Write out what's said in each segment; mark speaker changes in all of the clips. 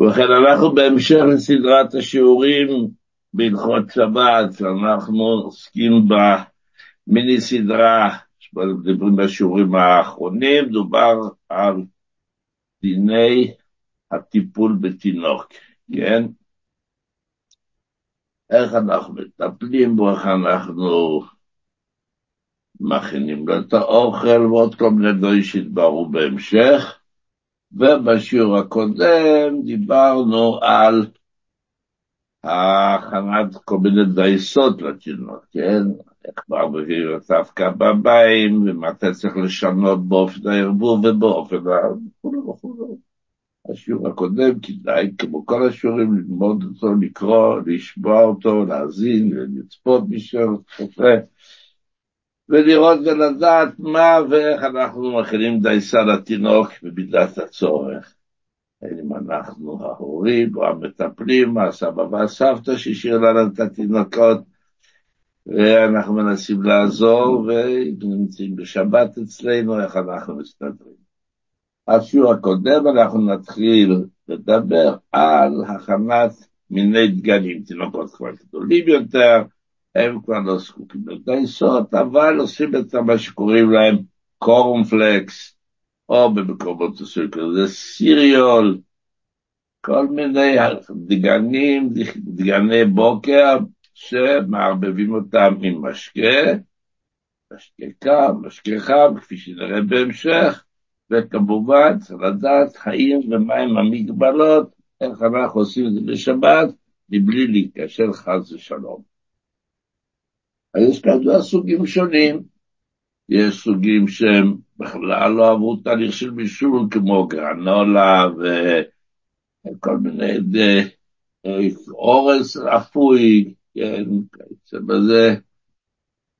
Speaker 1: ובכן אנחנו בהמשך לסדרת השיעורים בהלכות שבת, אנחנו עוסקים במיני סדרה, מדברים בשיעורים האחרונים, דובר על דיני הטיפול בתינוק, כן? איך אנחנו מטפלים בו, איך אנחנו מכינים לו את האוכל ועוד כל מיני דברים שהתבררו בהמשך. ובשיעור הקודם דיברנו על הכנת כל מיני דייסות לתינוק, כן? איך מביא דווקא בביים, ומה אתה צריך לשנות באופן הערבוב ובאופן ה... וכו' וכו'. השיעור הקודם כדאי, כמו כל השיעורים, ללמוד אותו, לקרוא, לשמוע אותו, להאזין, לצפות בשביל צופה. ולראות ולדעת מה ואיך אנחנו מכינים דייסה לתינוק במידת הצורך. אם אנחנו ההורים או המטפלים, הסבא והסבתא שהשאיר לנו את התינוקות, ואנחנו מנסים לעזור, ונמצאים בשבת אצלנו, איך אנחנו מסתדרים. השיעור הקודם אנחנו נתחיל לדבר על הכנת מיני דגנים, תינוקות כבר גדולים יותר, הם כבר לא זקוקים לדייסות, אבל עושים את מה שקוראים להם קורנפלקס, או במקומות מסוימים כזה סיריול, כל מיני דגנים, דגני בוקר, שמערבבים אותם עם משקה, משקה קר, משקה חם, כפי שנראה בהמשך, וכמובן צריך לדעת האם ומהם המגבלות, איך אנחנו עושים את זה בשבת, מבלי להיכשל חס ושלום. אז יש כזה סוגים שונים. יש סוגים שהם בכלל לא עברו תהליך של בישול, כמו גרנולה וכל מיני אורז אפוי, כן, כיוצא בזה.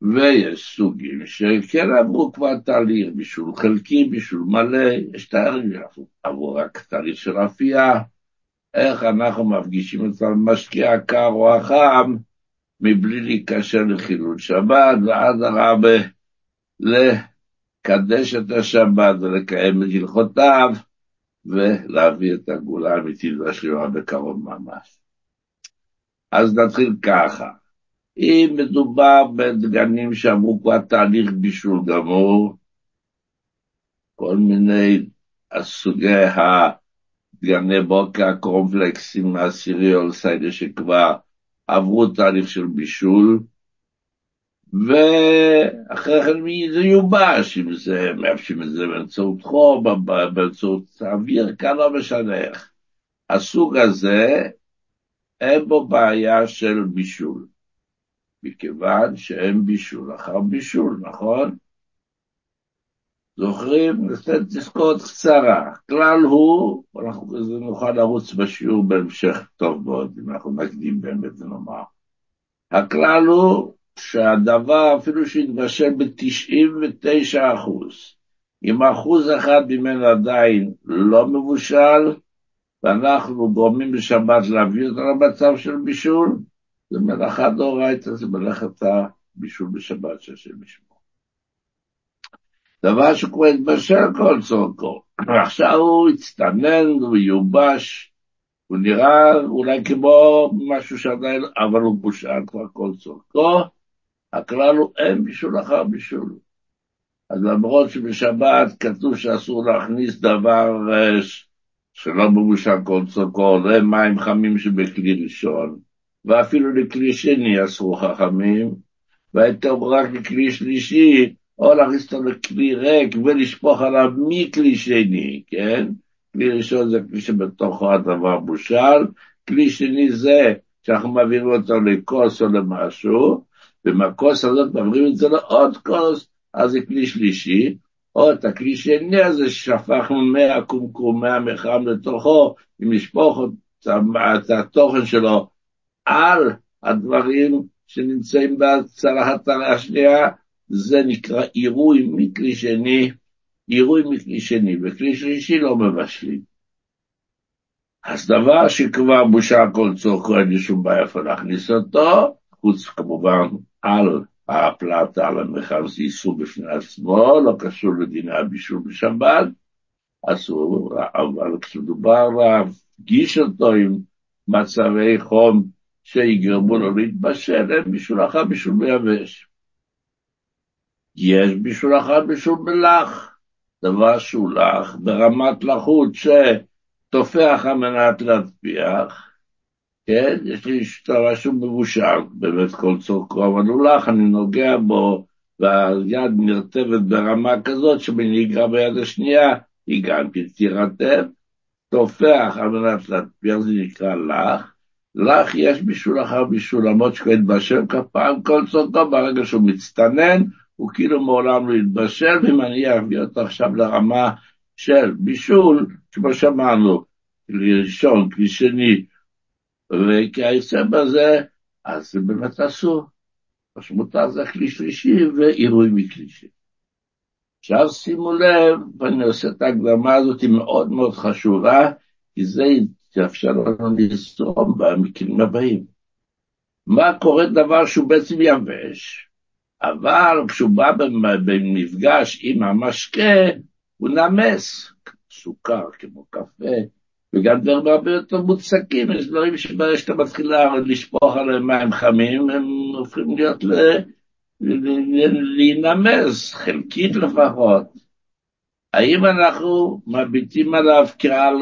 Speaker 1: ויש סוגים שכן עברו כבר תהליך בישול חלקי, בישול מלא, יש תהליך, עברו רק תהליך של אפייה, איך אנחנו מפגישים את המשקיע הקר או החם, מבלי להיקשר לחילול שבת, ועד הרבה לקדש את השבת ולקיים את הלכותיו, ולהביא את הגאולה האמיתית והשלמה בקרוב ממש. אז נתחיל ככה, אם מדובר בדגנים שעברו כבר תהליך בישול גמור, כל מיני סוגי הדגני בוקר, הקורנפלקסים, הסיריול, סיידה שכבר עברו תהליך של בישול, ואחרי כן זה יובש, אם זה מאפשרים את זה באמצעות חום, באמצעות אוויר, כאן לא משנה איך. הסוג הזה, אין בו בעיה של בישול, מכיוון שאין בישול אחר בישול, נכון? זוכרים? נסתת תזכורת קצרה. כלל הוא, אנחנו נוכל לרוץ בשיעור בהמשך טוב מאוד, אם אנחנו נקדים באמת ונאמר. הכלל הוא שהדבר, אפילו שהתבשל ב-99 אחוז, אם אחוז אחד ממנו עדיין לא מבושל, ואנחנו גורמים בשבת להביא אותו למצב של בישול, זה מלאכה דאורייתא, זה מלאכת הבישול בשבת שהשם ישמור. דבר שכבר התבשל כל צורכו. עכשיו הוא הצטנן, הוא יובש, הוא נראה אולי כמו משהו שעדיין, אבל הוא בושל כבר כל צורכו. הכלל הוא אין בישול אחר בישול. אז למרות שבשבת כתוב שאסור להכניס דבר שלא מבושל כל צורכו, זה מים חמים שבכלי ראשון, ואפילו לכלי שני אסור חכמים, והייתם רק לכלי שלישי, או להכניס אותו לכלי ריק ולשפוך עליו מכלי שני, כן? כלי ראשון זה כלי שבתוכו הדבר בושל, כלי שני זה שאנחנו מעבירים אותו לכוס או למשהו, ומהכוס הזאת מעבירים את זה לעוד כוס, אז זה כלי שלישי, או את הכלי שני הזה ששפכנו מאה קומקום, מאה מחם לתוכו, אם נשפוך את התוכן שלו על הדברים שנמצאים בצלחת השנייה, זה נקרא עירוי מכלי שני, עירוי מכלי שני, וכלי שלישי לא מבשלים. אז דבר שכבר בושה כל צורכו, אין לי שום בעיה איפה להכניס אותו, חוץ כמובן על הפלטה, על המחר, זה איסור בפני עצמו, לא קשור לדיני הבישול בשבת, אסור, אבל כשמדובר להפגיש אותו עם מצבי חום שיגרמו לו להתבשל, אין בישול אחר בישול ביבש. יש בישול אחר בישול בלח, דבר שהוא לח ברמת לחות שתופח על מנת להטפיח, כן? יש לי דבר שהוא מבושל, באמת כל צורכו, אבל הוא לח, אני נוגע בו, והיד נרטבת ברמה כזאת שבנהיגה ביד השנייה היא גם כן תירטב, תופח על מנת להטפיח, זה נקרא לח. לך יש בישול אחר בישול, למרות שכהן בשם כפיים כל צורכו, ברגע שהוא מצטנן, הוא כאילו מעולם לא התבשל, ואם אני אביא אותו עכשיו לרמה של בישול, כמו שאמרנו, כלי ראשון, כלי שני, וכיוצא בזה, אז זה באמת אסור. מה שמותר זה כלי שלישי ועירוי מכלי שני. עכשיו שימו לב, ואני עושה את ההקדמה הזאת, היא מאוד מאוד חשובה, כי זה יאפשר לנו לזרום במקרים הבאים. מה קורה דבר שהוא בעצם יבש, אבל כשהוא בא במפגש עם המשקה, הוא נמס, סוכר, כמו קפה, וגם דברים הרבה יותר מוצקים, יש דברים שברגע שאתה מתחיל לשפוך עליהם מים חמים, הם הופכים להיות ל... להינמס, חלקית לפחות. האם אנחנו מביטים עליו כעל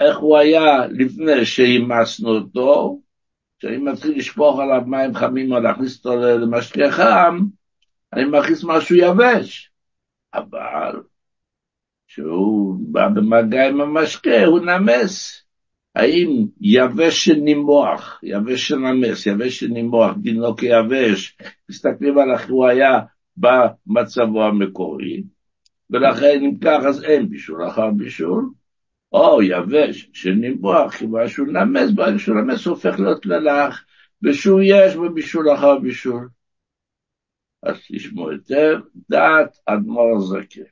Speaker 1: איך הוא היה לפני שהימסנו אותו, כשאני מתחיל לשפוך עליו מים חמים או להכניס אותו למשקה חם, אני מכניס משהו יבש. אבל כשהוא בא במגע עם המשקה, הוא נמס. האם יבש שנימוח, יבש שנמס, יבש שנימוח, דינו כיבש, מסתכלים על איך הוא היה במצבו המקורי, ולכן אם כך אז אין בישול אחר בישול, או יבש שנימוח, כיוון שהוא נמס, ברגע שהוא נמס הוא הופך להיות ללח, ושהוא יש בבישול אחר בישול. אז תשמעו היטב, דעת אדמו"ר זקן.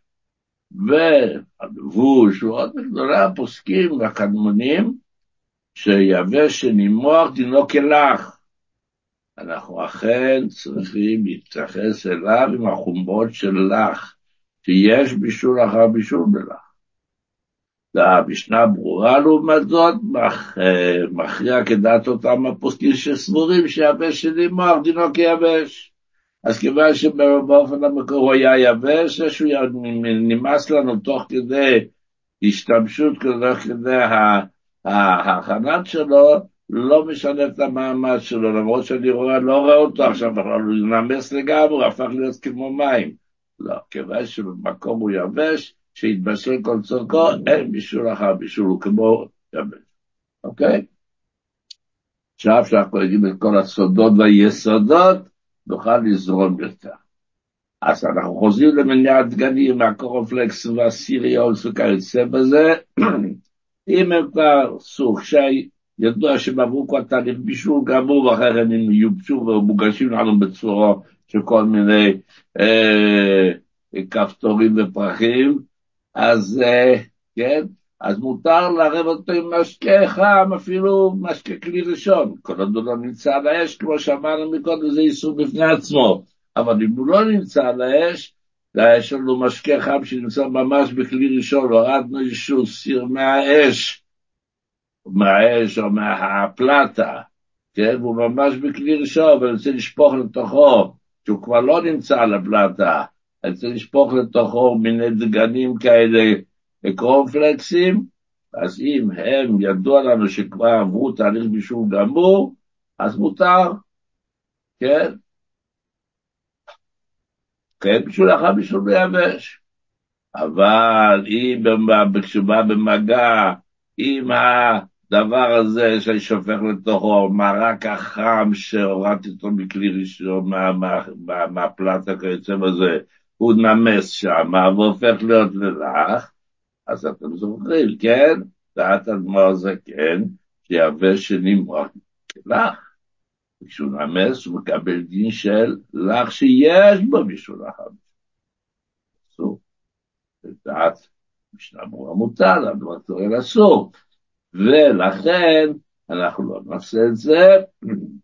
Speaker 1: והלבוש ועוד מגדולי הפוסקים והקדמונים, שיבש שנימוח דינו כלח. אנחנו אכן צריכים להתייחס אליו עם החומרות של לך, שיש בישול אחר בישול בלח. והמשנה ברורה לעומת זאת, מכריע כדעת אותם הפוסקים שסבורים שיבש שנימוח דינו כיבש. אז כיוון שבאופן המקור הוא היה יבש, שהוא נמאס לנו תוך כדי השתמשות, תוך כדי ההכנת שלו, לא משנה את המעמד שלו, למרות שאני רואה, לא רואה אותו עכשיו בכלל, הוא נמס לגמרי, הפך להיות כמו מים. לא, כיוון שבמקום הוא יבש, שהתבשל כל צורכו, אין בישול אחר בישול, הוא כמו יבש, אוקיי? עכשיו שאנחנו יודעים את כל הסודות והיסודות, נוכל לזרום יותר. אז אנחנו חוזרים למניעת דגנים, מהקורופלקס והסיריול וכיוצא בזה, אם הם כבר סוג שידוע שהם עברו כבר תהליך בישול גמור, ואחרי כן הם יובשו ומוגשים לנו בצורה של כל מיני אה, כפתורים ופרחים, אז אה, כן, אז מותר לערב אותו עם משקה חם, אפילו משקה כלי ראשון. כל עוד הוא לא נמצא על האש, כמו שאמרנו מקודם, זה איסור בפני עצמו. אבל אם הוא לא נמצא על האש, יש לנו משקה חם שנמצא ממש בכלי ראשון, הורדנו איזשהו סיר מהאש, מהאש או מהפלטה, כן, והוא ממש בכלי ראשון, ואני רוצה לשפוך לתוכו, שהוא כבר לא נמצא על הפלטה, רוצה לשפוך לתוכו מיני דגנים כאלה, קורנפלקסים, אז אם הם ידוע לנו שכבר עברו תהליך בישול גמור, אז מותר, כן? כן, בשביל אחר בישול ביבש. אבל אם כשהוא בא במגע עם הדבר הזה שאני שופך לתוכו, מרק החם שהורדתי אותו מכלי ראשון, מהפלטה כיוצא בזה, הוא נמס שם והופך להיות ללח, אז אתם זוכרים, כן? דעת אדמו"ר כן, שיבש שנמרח לך. כשהוא נמס הוא מקבל דין של לך שיש בו מישהו לחם. אסור. דעת משנה ברורה מותר, אדמו"ר צורל אסור. ולכן אנחנו לא נעשה את זה.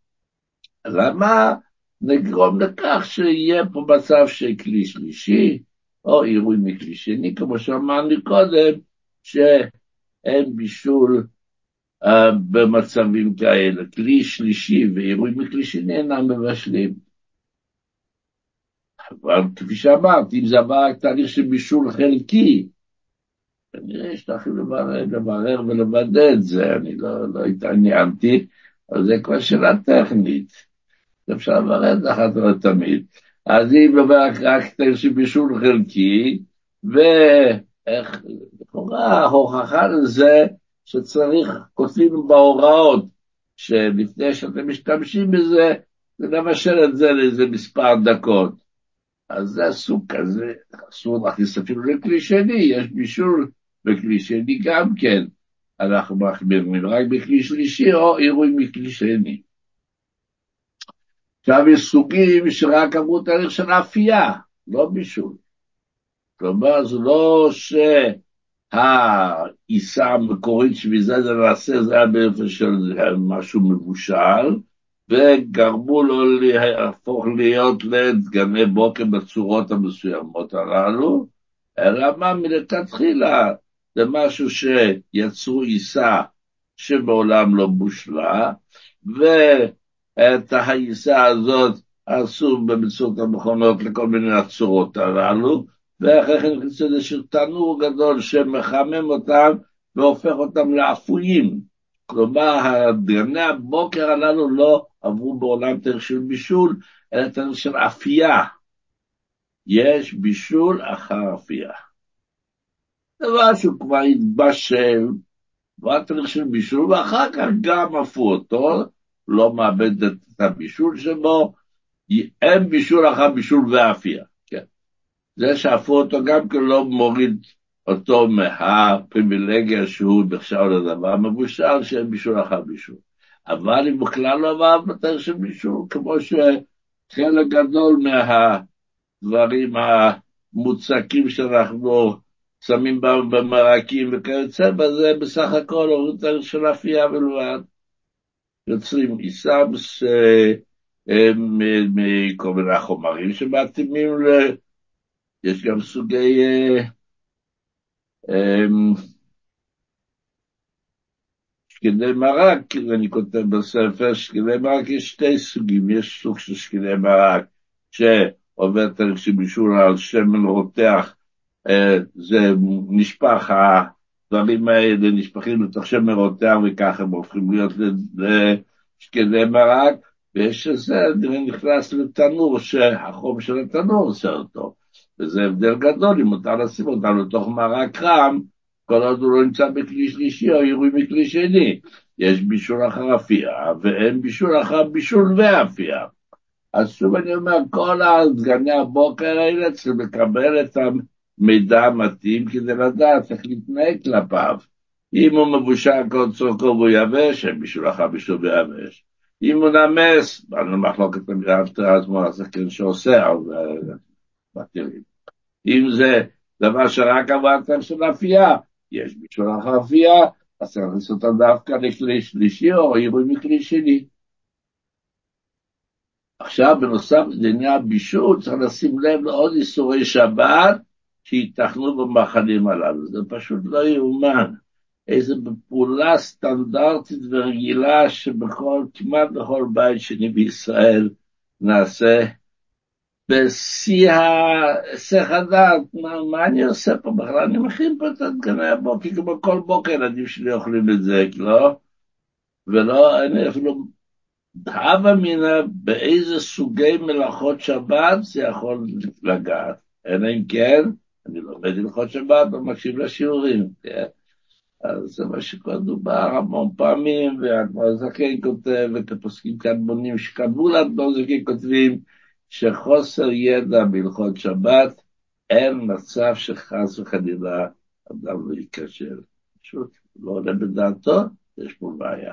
Speaker 1: למה? נגרום לכך שיהיה פה מצב של כלי שלישי, או עירוי מכלי שני, כמו שאמרנו קודם, אין בישול uh, במצבים כאלה. כלי שלישי ועירוי מכלי שני אינם מבשלים. אבל כפי שאמרת, אם זה עבר תהליך של בישול חלקי, כנראה שצריך לברר, לברר ולוודא את זה, אני לא, לא התעניינתי, אבל זה כבר שאלה טכנית. אפשר זה אחת ולתמיד. אז מדברת רק בישול חלקי, ואיך, לכאורה ההוכחה לזה שצריך, כותבים בהוראות, שלפני שאתם משתמשים בזה, זה לבשל את זה לאיזה מספר דקות. אז זה סוג כזה, אסור להכניס אפילו לכלי שני, יש בישול בכלי שני גם כן. אנחנו מחמירים רק בכלי שלישי או עירוי מכלי שני. עכשיו יש סוגים שרק עברו תהליך של אפייה, לא בישול. כלומר, זה לא שהעיסה המקורית שמזה זה נעשה, זה היה באופן של משהו מבושל, וגרמו לו להפוך להיות לדגני בוקר בצורות המסוימות הללו, אלא מה מלכתחילה זה משהו שיצרו עיסה שמעולם לא בושלה, ואת העיסה הזאת עשו באמצעות המכונות לכל מיני הצורות הללו, ואחרי כן נכנסו איזשהו תנור גדול שמחמם אותם והופך אותם לאפויים. כלומר, דגני הבוקר הללו לא עברו בעולם תאריך של בישול, אלא תאריך של אפייה. יש בישול אחר אפייה. דבר שהוא כבר התבשל, תאריך של בישול, ואחר כך גם עפו אותו, לא מאבד את הבישול שבו, אין בישול אחר בישול ואפייה. כן. זה שעפו אותו גם כן לא מוריד אותו מהפריבילגיה שהוא נחשב לדבר מבושל, שאין בישול אחר בישול. אבל אם בכלל לא עבר בתאר של בישול, כמו שחלק גדול מהדברים המוצקים שאנחנו שמים במרקים וכיוצא בזה, בסך הכל הוריד תאר של אפייה בלבד. יוצרים עיסאבס מכל מיני חומרים שמתאימים ל... יש גם סוגי... שקדי מרק, אני כותב בספר, שקדי מרק יש שתי סוגים, יש סוג של שקדי מרק שעובר תהליך בישול על שמן רותח, זה נשפך, הדברים האלה נשפכים לתוך שמן רותח וככה הם הופכים להיות לשקדי מרק, ויש איזה, זה נכנס לתנור שהחום של התנור עושה אותו. וזה הבדל גדול אם מותר לשים אותם לתוך מרק חם, כל עוד הוא לא נמצא בכלי שלישי או עירוי מכלי שני. יש בישול אחר אפייה, ואין בישול אחר בישול ואפייה. אז שוב אני אומר, כל סגני הבוקר האלה צריכים לקבל את המידע המתאים כדי לדעת איך להתנהג כלפיו. אם הוא מבושל כל צורכו והוא יבש, אין בישול אחר בישול ויבש. אם הוא נמס, אני מחלוקת במילה אז מה זה כן שעושה, אז מתירים. אם זה דבר שרק עברת של אפייה, יש בשביל אפייה, אז צריך לעשות אותה דווקא לכלי שלישי או עירוי מכלי שני. עכשיו, בנוסף לדיני הבישול, צריך לשים לב לעוד איסורי שבת שייתכנו במאכלים הללו. זה פשוט לא יאומן. איזו פעולה סטנדרטית ורגילה שבכל, כמעט בכל בית שני בישראל נעשה בשיא ההיסח הדעת, מה, מה אני עושה פה בכלל? אני מכין פה את הדגני הבוקר, כמו כל בוקר ילדים שלי אוכלים את זה, לא? ולא, אני אפילו הווה מינא באיזה סוגי מלאכות שבת זה יכול לגעת. אלא אם כן, אני לומד הלכות שבת ומקשיב לשיעורים, כן? אז זה מה שכבר דובר המון פעמים, והאדמו"ר זקן כותב, ואת הפוסקים כאן בונים שכתבו לאדמו"ר זקן כותבים, שחוסר ידע בהלכות שבת, אין מצב שחס וחלילה אדם לא ייכשל. פשוט לא עולה בדעתו, יש פה בעיה.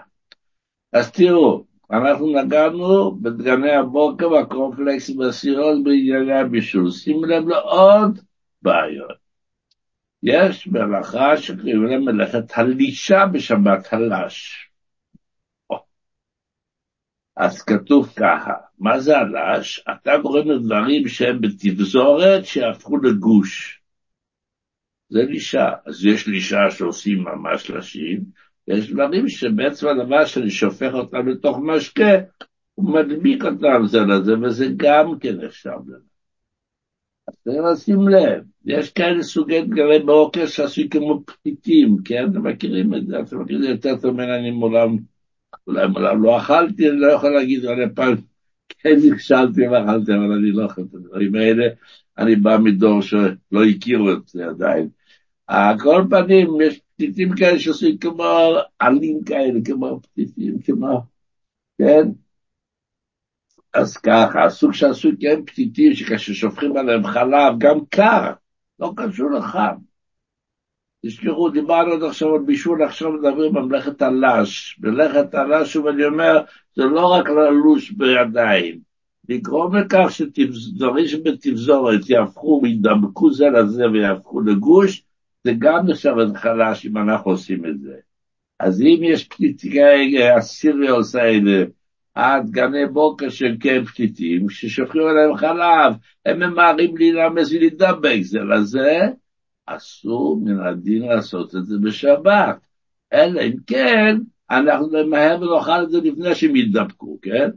Speaker 1: אז תראו, אנחנו נגענו בדגני הבוקר והקורפלקס בסירות בענייני הבישול. שימו לב לעוד בעיות. יש מלאכה שקוראים לה מלאכת הלישה בשבת הלש. אז כתוב ככה, מה זה הלש? אתה גורם לדברים שהם בתבזורת שיהפכו לגוש. זה לישה. אז יש לישה שעושים ממש לשים, יש דברים שבעצם הדבר שאני שופך אותם לתוך משקה, הוא מדביק אותם זה לזה, וזה גם כן נחשב לזה. אז לשים לב, יש כאלה סוגי דגרי באוקר שעשוי כמו פתיתים, כן? אתם מכירים את זה, אתם מכירים את זה יותר טוב ממני, אני מעולם, אולי מעולם לא אכלתי, אני לא יכול להגיד, אני פעם כן נכשלתי ואכלתי, אבל אני לא אוכל את הדברים האלה. אני בא מדור שלא הכירו את זה עדיין. על כל פנים, יש פתיתים כאלה שעושים כמו עלים כאלה, כמו פתיתים, כמו, כן? אז ככה, הסוג שעשוי כן פתיתים, שכאשר שופכים עליהם חלב, גם קר, לא קשור לחם. תזכרו, דיברנו עד עכשיו על בישול, עכשיו מדברים במלאכת הלש. מלאכת הלש, שוב אני אומר, זה לא רק ללוש בידיים. לגרום לכך שדברים שבתבזורת יהפכו, ידבקו זה לזה ויהפכו לגוש, זה גם נחשב חלש אם אנחנו עושים את זה. אז אם יש פליטיקאי הסיריוס האלה, עד גני בוקר של כן פליטים, ששופכים עליהם חלב, הם ממהרים להירמז ולהידבק זה לזה, אסור מן הדין לעשות את זה בשבת. אלא אם כן, אנחנו נמהר ונאכל את זה לפני שהם ידבקו, כן?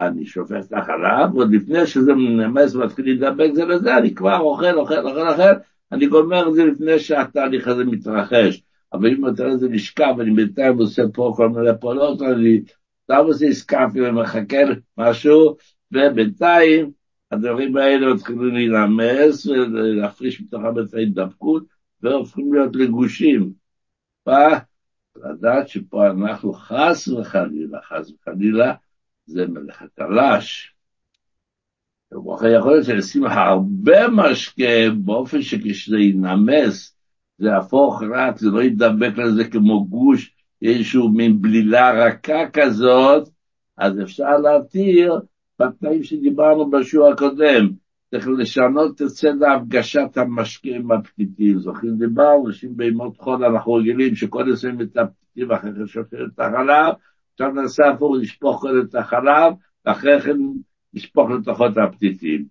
Speaker 1: אני שופך את החלב, ועוד לפני שזה נמס ומתחיל להידבק זה לזה, אני כבר אוכל, אוכל, אוכל, אוכל, אני גומר את זה לפני שהתהליך הזה מתרחש. אבל אם נותן לזה לשכב, ואני בינתיים עושה פה כל מיני פעולות, אני סתם עושה סקאפי ומחכה משהו, ובינתיים הדברים האלה מתחילים להירמס ולהפריש מתוכם את ההידבקות, והופכים להיות לגושים. לדעת שפה אנחנו חס וחלילה, חס וחלילה, זה מלאכת הרש. יכול להיות שנשים הרבה משקה באופן שכשזה ינמס, זה יהפוך רק, זה לא ידבק לזה כמו גוש, איזשהו מין בלילה רכה כזאת, אז אפשר להתיר בתנאים שדיברנו בשיעור הקודם. צריך לשנות את סדר הפגשת המשקים הפתיתים. זוכרים דיברנו, נשים בימות חול אנחנו רגילים שקודם שמים את הפתיתים ואחרי כן שופכים את החלב, עכשיו נעשה הפוך לשפוך קודם את החלב, ואחרי כן לשפוך לתוכו את הפתיתים.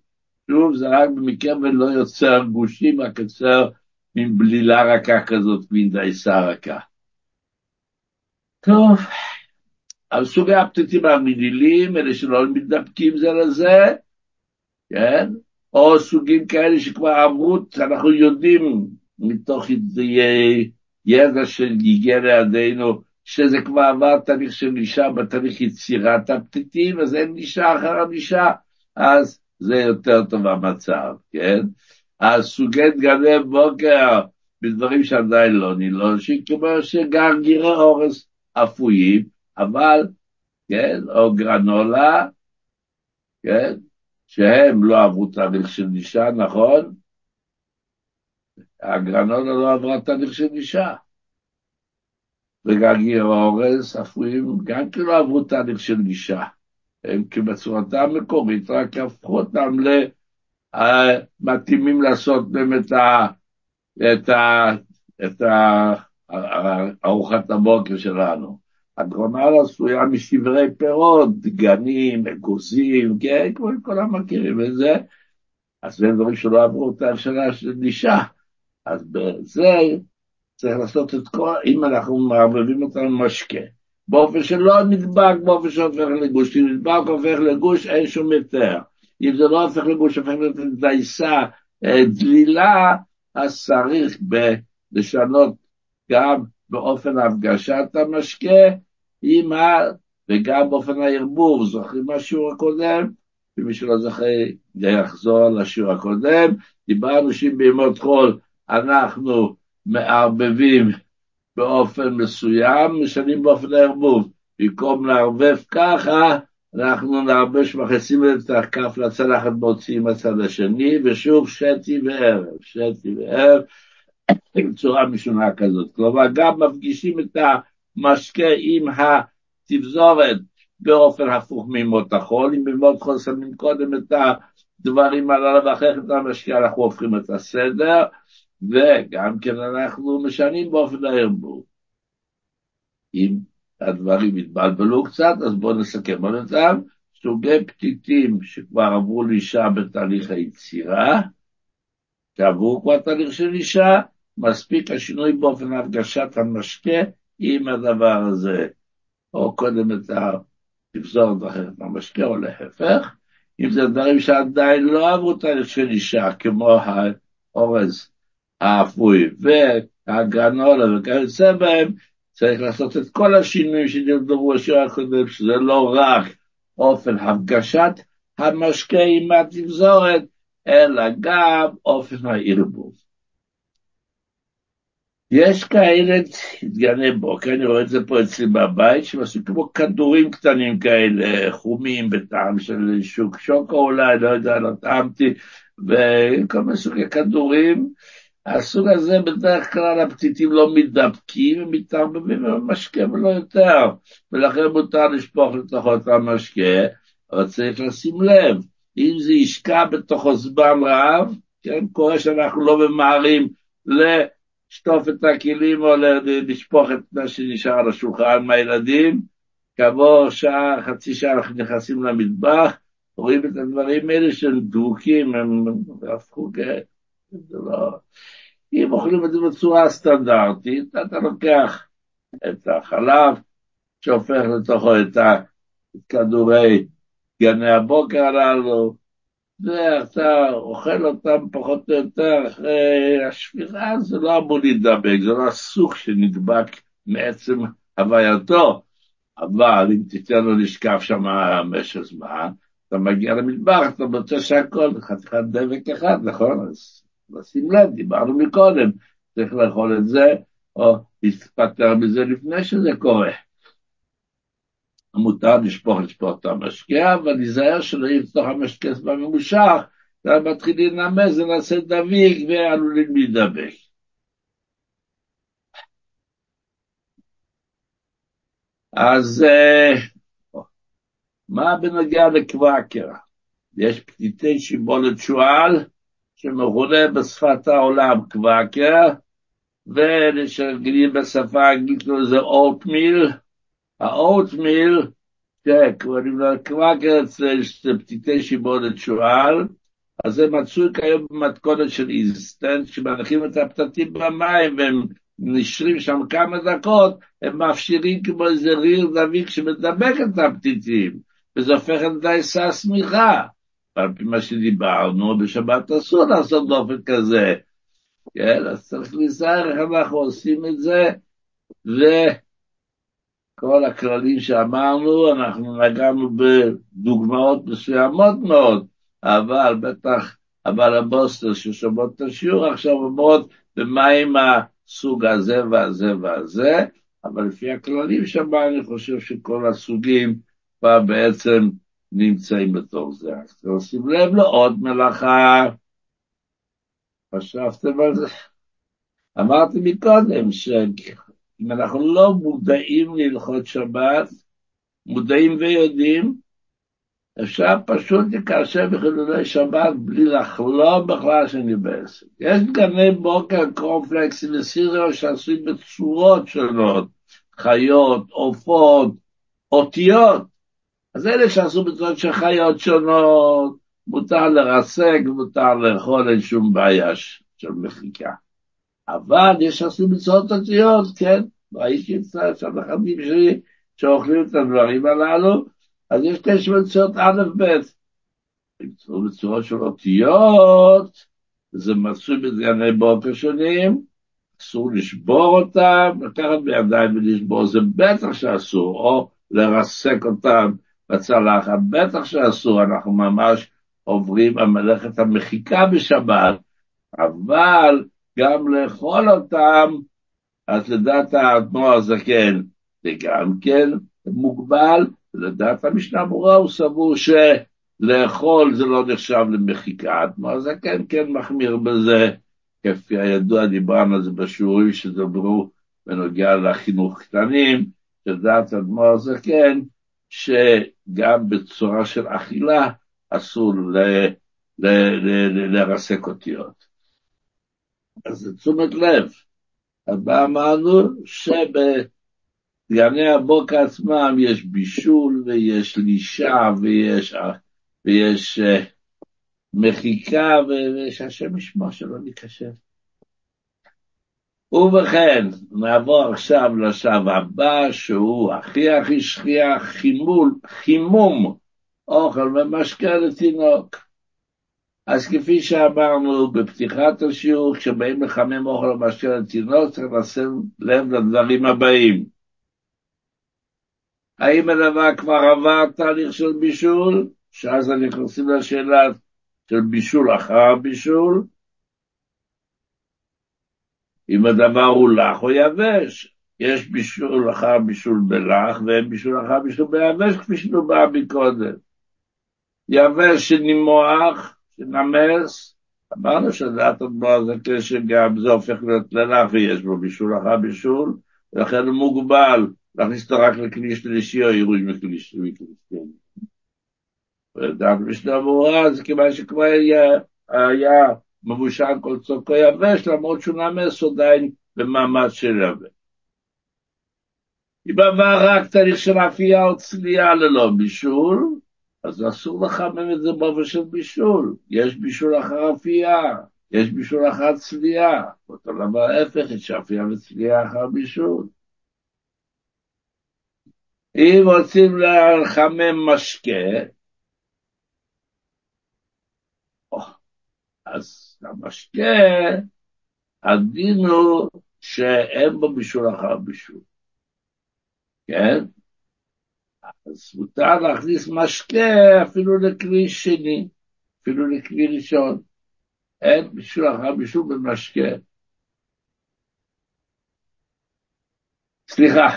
Speaker 1: שוב, זה רק במקרה ולא יוצר גושים, רק יוצר מין בלילה רכה כזאת, מין דייסה רכה. טוב, על סוגי הפתיתים המנילים, אלה שלא מתדפקים זה לזה, כן? או סוגים כאלה שכבר עברו, אנחנו יודעים מתוך ידע שהגיע לידינו, שזה כבר עבר תהליך של אישה בתהליך יצירת הפתיתים, אז אין אישה אחר הנישה, אז זה יותר טוב המצב, כן? אז סוגי דגני בוקר, בדברים שעדיין לא נילושים, כמו שגרגירי אורס אפויים, אבל, כן, או גרנולה, כן, שהם לא עברו תהליך של אישה, נכון? הגרנולה לא עברה תהליך של אישה. וגגי האורז אפויים גם כן לא עברו תהליך של אישה. הם כבצורתם המקורית, רק הפכו אותם למתאימים לעשות באמת את, ה, את ה, ארוחת הבוקר שלנו. הגרונל עשויה משברי פירות, דגנים, אגוזים, כן, כמו כולם מכירים את זה. אז זה דברים שלא עברו את השנה של אישה. אז בזה צריך לעשות את כל, אם אנחנו מערבבים אותם משקה, באופן שלא נדבק, באופן שהופך לגוש, אם נדבק הופך לגוש, אין שום היתר. אם זה לא הופך לגוש, הופך להיות דייסה, אה, דלילה, אז צריך לשנות גם באופן הפגשת המשקה, עם ה... וגם באופן הערבוב, זוכרים מהשיעור הקודם? ומי שלא זוכר, יחזור על השיעור הקודם. דיברנו שאם בימות חול אנחנו מערבבים באופן מסוים, משנים באופן הערבוב. במקום לערבב ככה, אנחנו נערבש, מכניסים את הכף לצלחת, מוציאים מהצד השני, ושוב שתי וערב, שתי וערב, עם צורה משונה כזאת. כלומר, גם מפגישים את המשקה עם התבזורת באופן הפוך מימות החול, אם בימות חול שמים קודם את הדברים הללו ואחרי כן את המשקה, אנחנו הופכים את הסדר. וגם כן אנחנו משנים באופן הערבוב. אם הדברים התבלבלו קצת, אז בואו נסכם על אותם. סוגי פתיתים שכבר עברו לאישה בתהליך היצירה, שעברו כבר תהליך של אישה, מספיק השינוי באופן הרגשת המשקה עם הדבר הזה, או קודם את התפזורת אחרת המשקה, או להפך. אם זה דברים שעדיין לא עברו תהליך של אישה, כמו האורז האפוי והגרנולה וכיוצא בהם, צריך לעשות את כל השינויים שנרדמו בשיר הקודם, שזה לא רק אופן הפגשת המשקה עם התפזורת, אלא גם אופן הערבוב. יש כאלה דגני בוקר, אני רואה את זה פה אצלי בבית, שעשו כמו כדורים קטנים כאלה, חומים בטעם של שוק שוקו אולי, לא יודע, לא טעמתי, וכל מיני סוגי כדורים. הסוג הזה בדרך כלל הפתיתים לא מתדבקים, הם מתערבבים במשקה ולא יותר, ולכן מותר לשפוך לתוכו את המשקה, אבל צריך לשים לב, אם זה ישקע בתוכו זמן רב, כן, קורה שאנחנו לא ממהרים לשטוף את הכלים או לשפוך את מה שנשאר על השולחן מהילדים, כעבור שעה, חצי שעה אנחנו נכנסים למטבח, רואים את הדברים האלה שהם דבוקים, הם הפכו כ... זה לא... אם אוכלים את זה בצורה סטנדרטית, אתה לוקח את החלב, שהופך לתוכו את כדורי גני הבוקר הללו, ואתה אוכל אותם פחות או יותר אחרי השפירה, זה לא אמור להידבק, זה לא הסוג שנדבק מעצם הווייתו, אבל אם תיתן לו לשקף שם במשך זמן, אתה מגיע למטבח, אתה מוצא שהכל חתיכת דבק אחד, נכון? אז לשים לב, דיברנו מקודם, צריך לאכול את זה, או להספטר מזה לפני שזה קורה. מותר לשפוך, לשפוך את המשקה, אבל להיזהר שלא יפתוח המשקה זמן ממושך, ומתחיל להינמס, זה נעשה דביק ועלולים להידבק. אז מה בנוגע לקוואקר? יש פתיתי שיבולת שועל, שמכונה בשפת העולם קוואקר, ושגילים בשפה האנגלית זה oatmeal, ה oatmeal, שקוראים לו קוואקר אצל פתיתי שיבולת שועל, אז זה מצוי כיום במתכונת של אינסטנט, כשמניחים את הפתיתים במים והם נשרים שם כמה דקות, הם מפרישים כמו איזה ריר דביק שמדבק את הפתיתים, וזה הופך את דייסה סמיכה. על פי מה שדיברנו, בשבת אסור לעשות דבר כזה. כן, אז צריך להיזהר איך אנחנו עושים את זה, וכל הכללים שאמרנו, אנחנו נגענו בדוגמאות מסוימות מאוד, אבל בטח הבעל הבוסטר ששומעות את השיעור עכשיו אומרות במה עם הסוג הזה והזה והזה, אבל לפי הכללים שם אני חושב שכל הסוגים כבר בעצם נמצאים בתוך זה. אז תשים לב לעוד מלאכה. חשבתם על זה? אמרתי מקודם שאם אנחנו לא מודעים להלכות שבת, מודעים ויודעים, אפשר פשוט לקשר בחילולי שבת בלי לחלום בכלל שאני בעסק. יש דגני בוקר, קורנפלקסים וסיריו שעשויים בצורות שונות, חיות, עופות, אותיות. אז אלה שעשו בצורות של חיות שונות, מותר לרסק, מותר לאכול, אין שום בעיה של מחיקה. אבל יש שעשו בצורות אותיות, כן, ראיתי את הנכדים שלי שאוכלים את הדברים הללו, אז יש תשע בצורות א' ב'. בצורות של אותיות, זה מצוי בדגני בוקר שונים, אסור לשבור אותם, לקחת בידיים ולשבור, זה בטח שאסור, או לרסק אותם בצלחת, בטח שאסור, אנחנו ממש עוברים על מלאכת המחיקה בשבת, אבל גם לאכול אותם, אז לדעת האדמו"ר הזקן, זה גם כן מוגבל, לדעת המשנה ברורה הוא סבור שלאכול זה לא נחשב למחיקה, האדמו"ר הזקן כן מחמיר בזה, כפי הידוע דיברנו על זה בשיעורים שדברו בנוגע לחינוך קטנים, שדעת האדמו"ר הזקן, שגם בצורה של אכילה אסור לרסק אותיות. אז תשומת לב, אז מה אמרנו? שבגני הבוקר עצמם יש בישול ויש לישה ויש, ויש מחיקה ויש השם ישמע שלא ניקשר. ובכן, נעבור עכשיו לשלב הבא, שהוא הכי הכי שכיח, חימול, חימום, אוכל ומשקה לתינוק. אז כפי שאמרנו בפתיחת השיעור, כשבאים לחמם אוכל ומשקה לתינוק, צריך לשים לב לדברים הבאים. האם הדבר כבר עבר תהליך של בישול? שאז אני נכנסים לשאלה של בישול אחר הבישול. אם הדבר הוא לח או יבש. יש בישול אחר בישול בלח ואין בישול אחר בישול ביבש, כפי שדובר מקודם. יבש שנימוח, שנמס, אמרנו שדעת הדבר זה כשגם זה הופך להיות ללח ויש בו בישול אחר בישול, ולכן הוא מוגבל להכניס אותו רק לכלי שלישי או עירוי מכלי שלישי. ודעת משנה ברורה זה כיוון שכבר היה, היה מבושל כל צורכו יבש, למרות שהוא נמס עדיין במעמד של יבש. אם עבר רק תהליך של אפייה או צלייה ללא בישול, אז אסור לחמם את זה באופן של בישול. יש בישול אחר אפייה, יש בישול אחר צלייה. אותו דבר ההפך, יש אפייה וצלייה אחר בישול. אם רוצים לחמם משקה, אז המשקה, הדין הוא שאין בו בישול אחר בישול, כן? אז מותר להכניס משקה אפילו לכלי שני, אפילו לכלי ראשון. אין בישול אחר בישול במשקה. סליחה.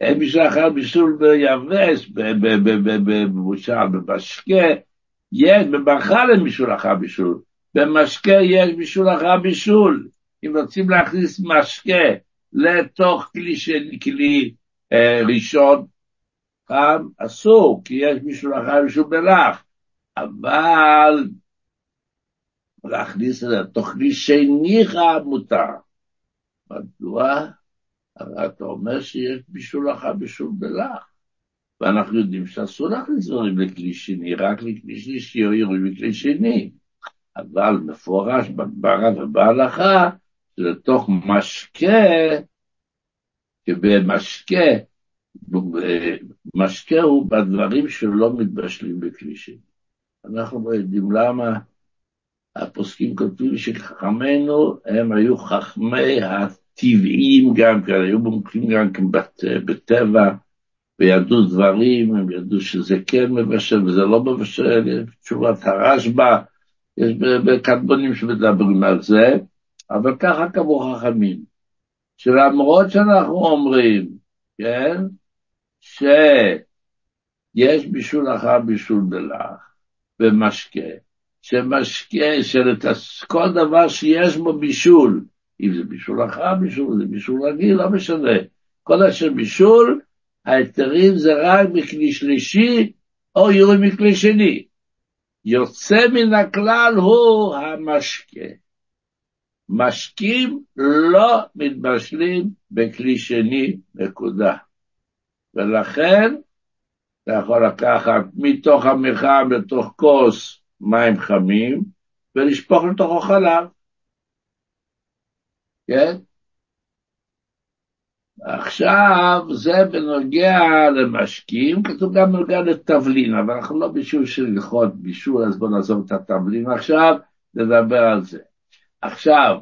Speaker 1: אין בישול אחר בישול ביבש, בבושל, במשקה. יש, בברכה אין בישול אחר בישול. במשקה יש בישול אחר בישול. אם רוצים להכניס משקה לתוך כלי, של, כלי ראשון, פעם אסור, כי יש בישול אחר בישול בלח. אבל להכניס את כלי שני מותר. מדוע? הרי אתה אומר שיש בישול אחר בישול בלח. ואנחנו יודעים שאסור להכניס דברים לכלי שני, רק לכלי שלישי או ירוי לכלי שני. אבל מפורש בגברה ובהלכה, שלתוך משקה, שבמשקה, משקה הוא בדברים שלא מתבשלים בכלי שני. אנחנו לא יודעים למה הפוסקים כותבים שחכמינו הם היו חכמי הטבעיים גם כן, היו מומחים גם כן בטבע, וידעו דברים, הם ידעו שזה כן מבשל וזה לא מבשל, תשובת הרשב"א, יש בקדמונים שמדברים על זה, אבל ככה קבעו חכמים, שלמרות שאנחנו אומרים, כן, שיש בישול אחר בישול בלח, במשקה, שמשקה, כל דבר שיש בו בישול, אם זה בישול אחר בישול, זה בישול רגיל, לא משנה, כל אשר בישול, ההיתרים זה רק מכלי שלישי או יורי מכלי שני. יוצא מן הכלל הוא המשקה. משקים לא מתבשלים בכלי שני, נקודה. ולכן אתה יכול לקחת מתוך המחם לתוך כוס מים חמים ולשפוך לתוכו חלב. כן? עכשיו, זה בנוגע למשקים, כתוב גם בנוגע לתבלין, אבל אנחנו לא בישול של הלכות בישול, אז בואו נעזוב את התבלין עכשיו, נדבר על זה. עכשיו,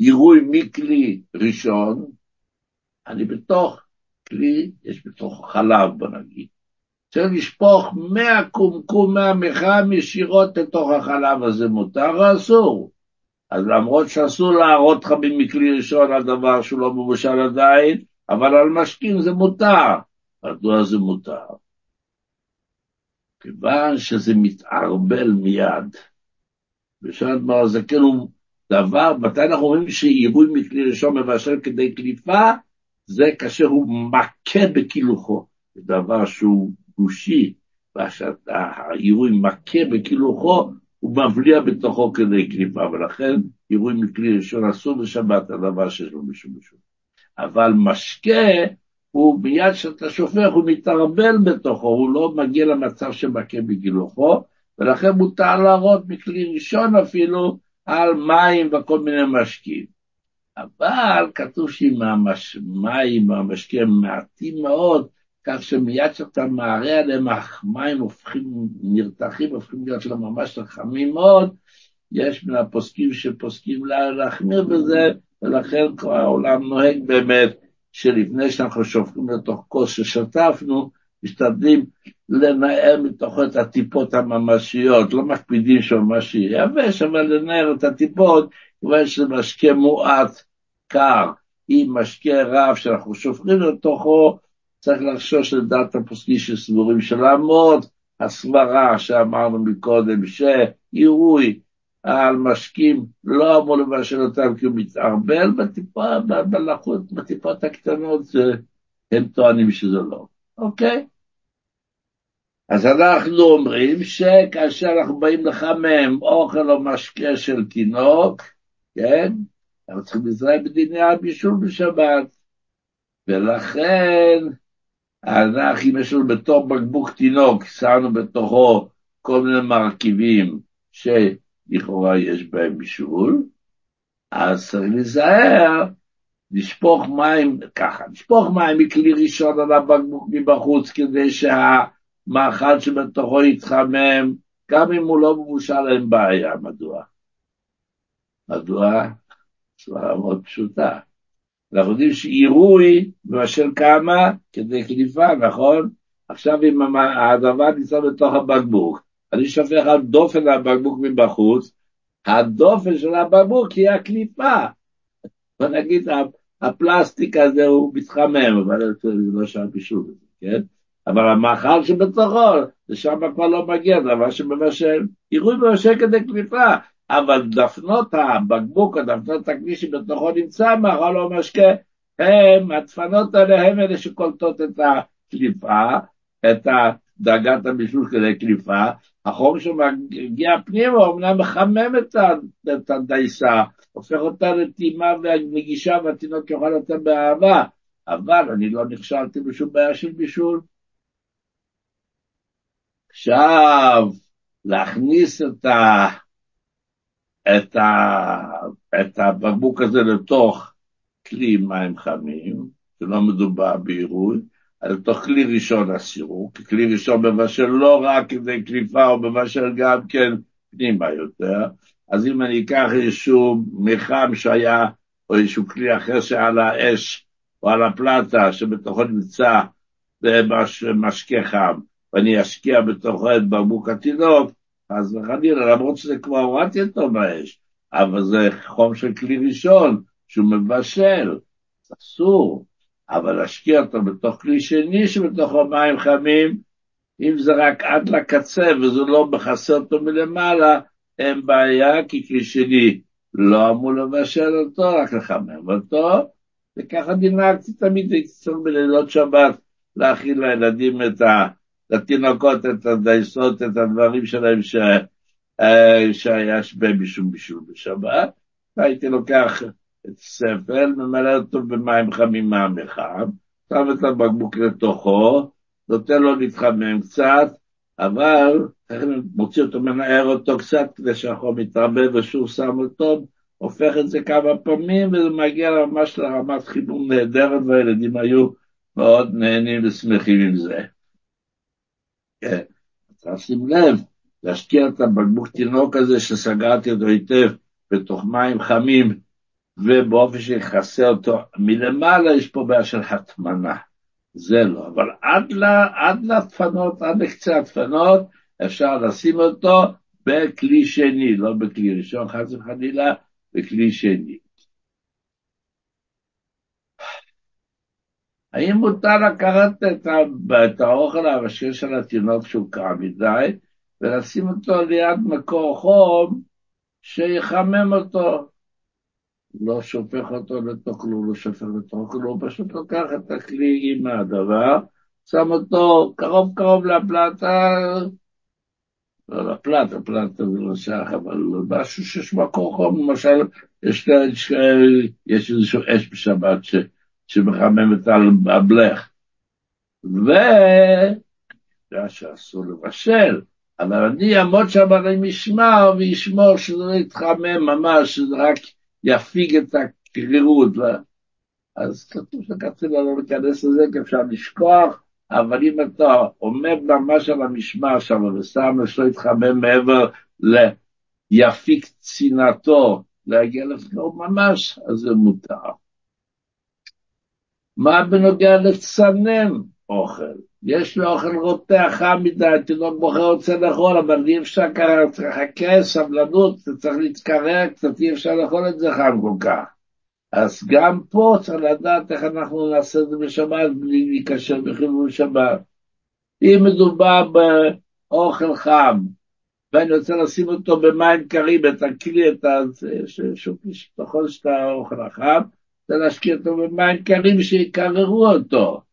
Speaker 1: לעירוי מכלי ראשון, אני בתוך כלי, יש בתוך חלב, בוא נגיד. צריך לשפוך 100 קומקום מהמחם ישירות לתוך החלב הזה, מותר או אסור? אז למרות שאסור להראות חמים מכלי ראשון על דבר שהוא לא מבושל עדיין, אבל על משקים זה מותר. מדוע זה מותר? כיוון שזה מתערבל מיד. בשעת מר זה כאילו דבר, מתי אנחנו אומרים שעירוי מכלי ראשון מבשל כדי קליפה? זה כאשר הוא מכה בקילוחו. זה דבר שהוא גושי, והעירוי מכה בקילוחו, הוא מבליע בתוכו כדי קליפה, ולכן עירוי מכלי ראשון אסור בשבת, הדבר שיש לו משום משום. אבל משקה, הוא מיד שאתה שופך, הוא מתערבל בתוכו, הוא לא מגיע למצב שמכה בגילוחו, ולכן מותר להראות מכלי ראשון אפילו על מים וכל מיני משקים. אבל כתוב שאם המים והמשקיע מעטים מאוד, כך שמיד כשאתה מערה עליהם המים הופכים, נרתחים, הופכים להיות להם ממש חכמים מאוד, יש מן הפוסקים שפוסקים להחמיר בזה, ולכן כל העולם נוהג באמת שלפני שאנחנו שופכים לתוך כוס ששטפנו, משתדלים לנער מתוכו את הטיפות הממשיות, לא מקפידים שממש יהיה יבש, אבל לנער את הטיפות, כיוון שזה משקה מועט, קר, עם משקה רב שאנחנו שופכים לתוכו, צריך לחשוש לדעת הפוסקים שסבורים שלמרות הסברה שאמרנו מקודם, שעירוי על משקים לא אמור לבשל אותם כי הוא מתערבל בטיפה, בלחות, בטיפות הקטנות, הם טוענים שזה לא, אוקיי? אז אנחנו אומרים שכאשר אנחנו באים לחמם אוכל או משקה של תינוק, כן? אנחנו צריכים להיזהר בדיני הבישול בשבת. ולכן, אנחנו, אם יש לנו בתור בקבוק תינוק, שמנו בתוכו כל מיני מרכיבים שלכאורה יש בהם בישול, אז צריך להיזהר, לשפוך מים, ככה, לשפוך מים מכלי ראשון על הבקבוק מבחוץ, כדי שהמאכל שבתוכו יתחמם, גם אם הוא לא מבושל אין בעיה, מדוע? מדוע? סברה מאוד פשוטה. אנחנו יודעים שעירוי מבשל כמה כדי קליפה, נכון? עכשיו אם הדבר נמצא בתוך הבקבוק, אני שופך על דופן הבקבוק מבחוץ, הדופן של הבקבוק היא הקליפה. בוא נגיד, הפלסטיק הזה הוא מתחמם, אבל זה לא שם בישול, כן? אבל המאכל שבתוכו, זה שם כבר לא מגיע, דבר שמבשל. עירוי מבשל כדי קליפה, אבל דפנות הבקבוק, הדפנות הכלי שבתוכו נמצא, מאכל או משקה, הם, הדפנות האלה הם אלה שקולטות את הקליפה, את דאגת הבישול כדי קליפה, החום שמגיע פנימה אמנם מחמם את הדייסה, הופך אותה לטעימה ונגישה והתינוק יוכל לתת באהבה, אבל אני לא נכשלתי בשום בעיה של בישול. עכשיו, להכניס את ה... את, ה, את הבקבוק הזה לתוך כלי מים חמים, שלא מדובר בעירוי, אלא לתוך כלי ראשון אסירו, כי כלי ראשון מבשל לא רק כדי קליפה, הוא מבשל גם כן פנימה יותר. אז אם אני אקח איזשהו מיחם שהיה, או איזשהו כלי אחר שעל האש, או על הפלטה, שבתוכו נמצא משקה חם, ואני אשקיע בתוכו את בקבוק התינוק, חס וחלילה, למרות שזה כבר הורדתי אותו באש, אבל זה חום של כלי ראשון, שהוא מבשל, אסור, אבל להשקיע אותו בתוך כלי שני שבתוכו מים חמים, אם זה רק עד לקצה וזה לא מכסה אותו מלמעלה, אין בעיה, כי כלי שני לא אמור לבשל אותו, רק לחמם אותו, וככה דינקתי תמיד, הייתי צריך בלילות שבת להכין לילדים את ה... לתינוקות את הדייסות, את הדברים שלהם ש... אה, שהיה בהם משום בשבת, והייתי לוקח ספל, ממלא אותו במים חמים מים חם, שם את הבקבוק לתוכו, נותן לו להתחמם קצת, אבל מוציא אותו, מנער אותו קצת כדי שהחום יתרבה ושוב שם אותו, הופך את זה כמה פעמים וזה מגיע ממש לרמת חיבור נהדרת והילדים היו מאוד נהנים ושמחים עם זה. כן, צריך לשים לב, להשקיע את הבקבוק תינוק הזה שסגרתי אותו היטב בתוך מים חמים ובאופן שיכסה אותו, מלמעלה יש פה בעיה של הטמנה, זה לא, אבל עד, לה, עד לדפנות, עד לקצה הדפנות, אפשר לשים אותו בכלי שני, לא בכלי ראשון חס וחלילה, בכלי שני. האם מותר לקחת את, את האוכל המשקה של התינוק שהוא קר מדי, ולשים אותו ליד מקור חום שיחמם אותו? לא שופך אותו לתוך כלום, לא שופך לתוך כלום, פשוט לוקח את הכלי עם הדבר, שם אותו קרוב קרוב לפלטה, לא לפלטה, פלטה זה לא שייך, אבל משהו שיש מקור חום, למשל, יש, יש, יש איזשהו אש בשבת ש... שמחממת על הבלך. ו... שאסור לבשל, אבל אני אעמוד שם על המשמר וישמור שזה לא יתחמם ממש, שזה רק יפיג את הקרירות. אז כתוב שקצין לא להיכנס לזה, כי אפשר לשכוח, אבל אם אתה עומד ממש על המשמר שם ושם שלא יתחמם מעבר ליפיק צנעתו, להגיע לפתור ממש, אז זה מותר. מה בנוגע לצנן אוכל? יש לו אוכל רותח חם מדי, תינוק בוחר רוצה לאכול, אבל אי אפשר ככה, צריך לחכה, סבלנות, צריך להתקרר קצת, אי אפשר לאכול את זה חם כל כך. אז גם פה צריך לדעת איך אנחנו נעשה את זה בשבת בלי להיקשר בחילול שבת. אם מדובר באוכל חם, ואני רוצה לשים אותו במים קרים, את הכלי, את ה... ככל שאתה האוכל החם, רוצה להשקיע אותו במים קרים שיקררו אותו.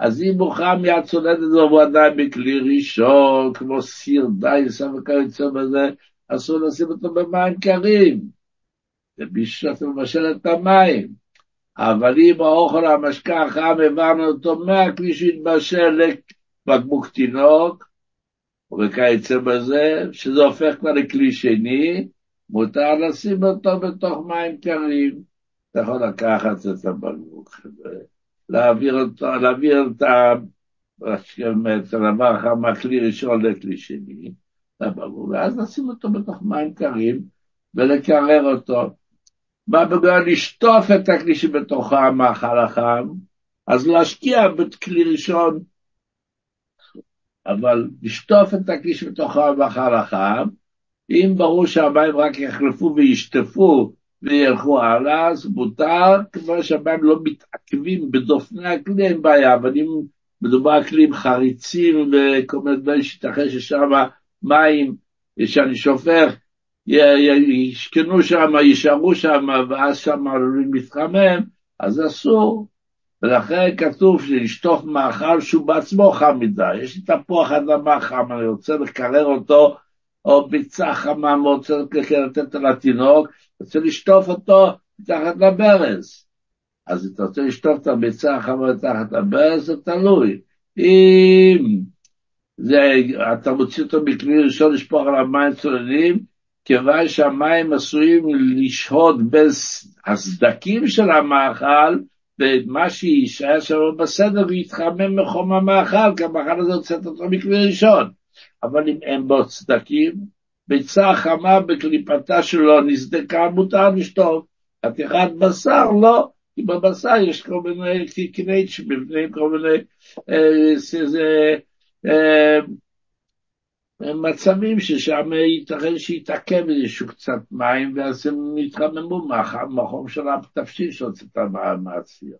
Speaker 1: אז אם הוא חם יד צולדת הזו, הוא עדיין בכלי ראשון, כמו סיר דייסה וכיוצא בזה, אסור לשים אותו במים קרים. ובשביל שאתה מבשל את המים. אבל אם האוכל המשקה החם, העברנו אותו מהכלי שהתבשל לבקבוק תינוק, וכיוצא בזה, שזה הופך כבר לכלי שני, מותר לשים אותו בתוך מים קרים. אתה יכול לקחת את הבקבוק להעביר אותו, להעביר את הדבר החם מהכלי ראשון לכלי שני, ואז לשים אותו בתוך מים קרים ולקרר אותו. מה בגלל לשטוף את הכלי שבתוכו המאכל החם, אז להשקיע בכלי ראשון, אבל לשטוף את הכלי שבתוכו המאכל החם, אם ברור שהמים רק יחלפו וישטפו וילכו הלאה, אז מותר, כמו שהמים לא מתעכבים בדופני הכלי, אין בעיה, אבל אם מדובר על כלים חריצים וכל מיני דברים שייתכן ששם מים שאני שופך ישכנו שם, יישארו שם, ואז שם עלולים להתחמם, אז אסור. ולכן כתוב שלשטוף מאכל שהוא בעצמו חם מדי. יש לי תפוח אדמה חם, אני רוצה לקרר אותו, או ביצה חמה, אני רוצה לתת לתינוק, רוצה לשטוף אותו מתחת לברז. אז אתה רוצה לשטוף את הביצה החמה מתחת לברז, זה תלוי. אם זה, אתה מוציא אותו מכלי ראשון לשפוך עליו מים צוללים, כיוון שהמים עשויים לשהות בסדקים של המאכל, ומה שיישאר שם בסדר ויתחמם מחום המאכל, כי המאכל הזה הוצאת אותו מכלי ראשון. אבל אם אין בו צדקים, ביצה חמה בקליפתה שלו נסדקה, מותר לשתות. חתיכת בשר, לא. כי בבשר יש כל מיני קני שבפנים כל מיני אה, אה, מצבים ששם ייתכן שיתעכב איזשהו קצת מים, ואז הם יתחממו מהחום של התפשיל שהוצאת מהציר.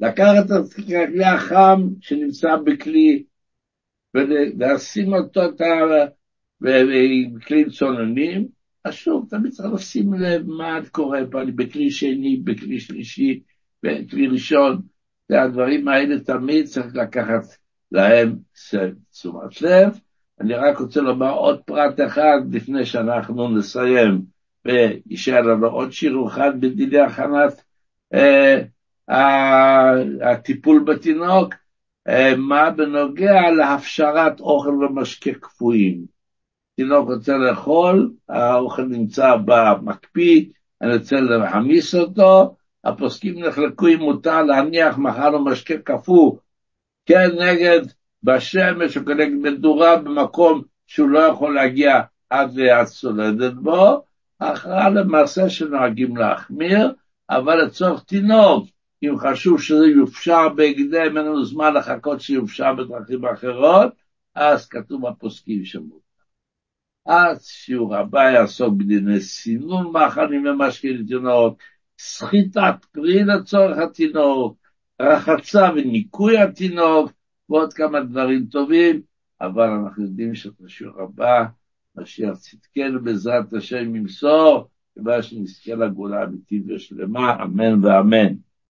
Speaker 1: לקחת את הכלי החם שנמצא בכלי, ולשים אותו בכלים צוננים, אז שוב, תמיד צריך לשים לב מה קורה פה, אני בכלי שני, בכלי שלישי, בכלי ראשון, והדברים האלה תמיד צריך לקחת להם תשומת לב. אני רק רוצה לומר עוד פרט אחד לפני שאנחנו נסיים, ויישאר לנו עוד שיר אחד בדיני הכנת אה, הטיפול בתינוק, מה בנוגע להפשרת אוכל ומשקה קפואים. תינוק רוצה לאכול, האוכל נמצא במקפיא, אני רוצה להעמיס אותו, הפוסקים נחלקו אם מותר להניח מחר משקה קפוא כנגד בשמש או כנגד מדורה במקום שהוא לא יכול להגיע עד ליד סולדת בו, הכרעה למעשה שנוהגים להחמיר, אבל לצורך תינוק, אם חשוב שזה יופשר בהקדם, אין לנו זמן לחכות שיופשר בדרכים אחרות, אז כתוב בפוסקים שמות. אז שיעור הבא יעסוק בדיני סינון מאכלים ומשקיעים לתינוק, סחיטת פרי לצורך התינוק, רחצה וניקוי התינוק, ועוד כמה דברים טובים, אבל אנחנו יודעים שאת השיעור הבא, משיח צדקנו בעזרת השם ימסור, ובא שנזכה לגאולה אמיתית ושלמה, אמן ואמן.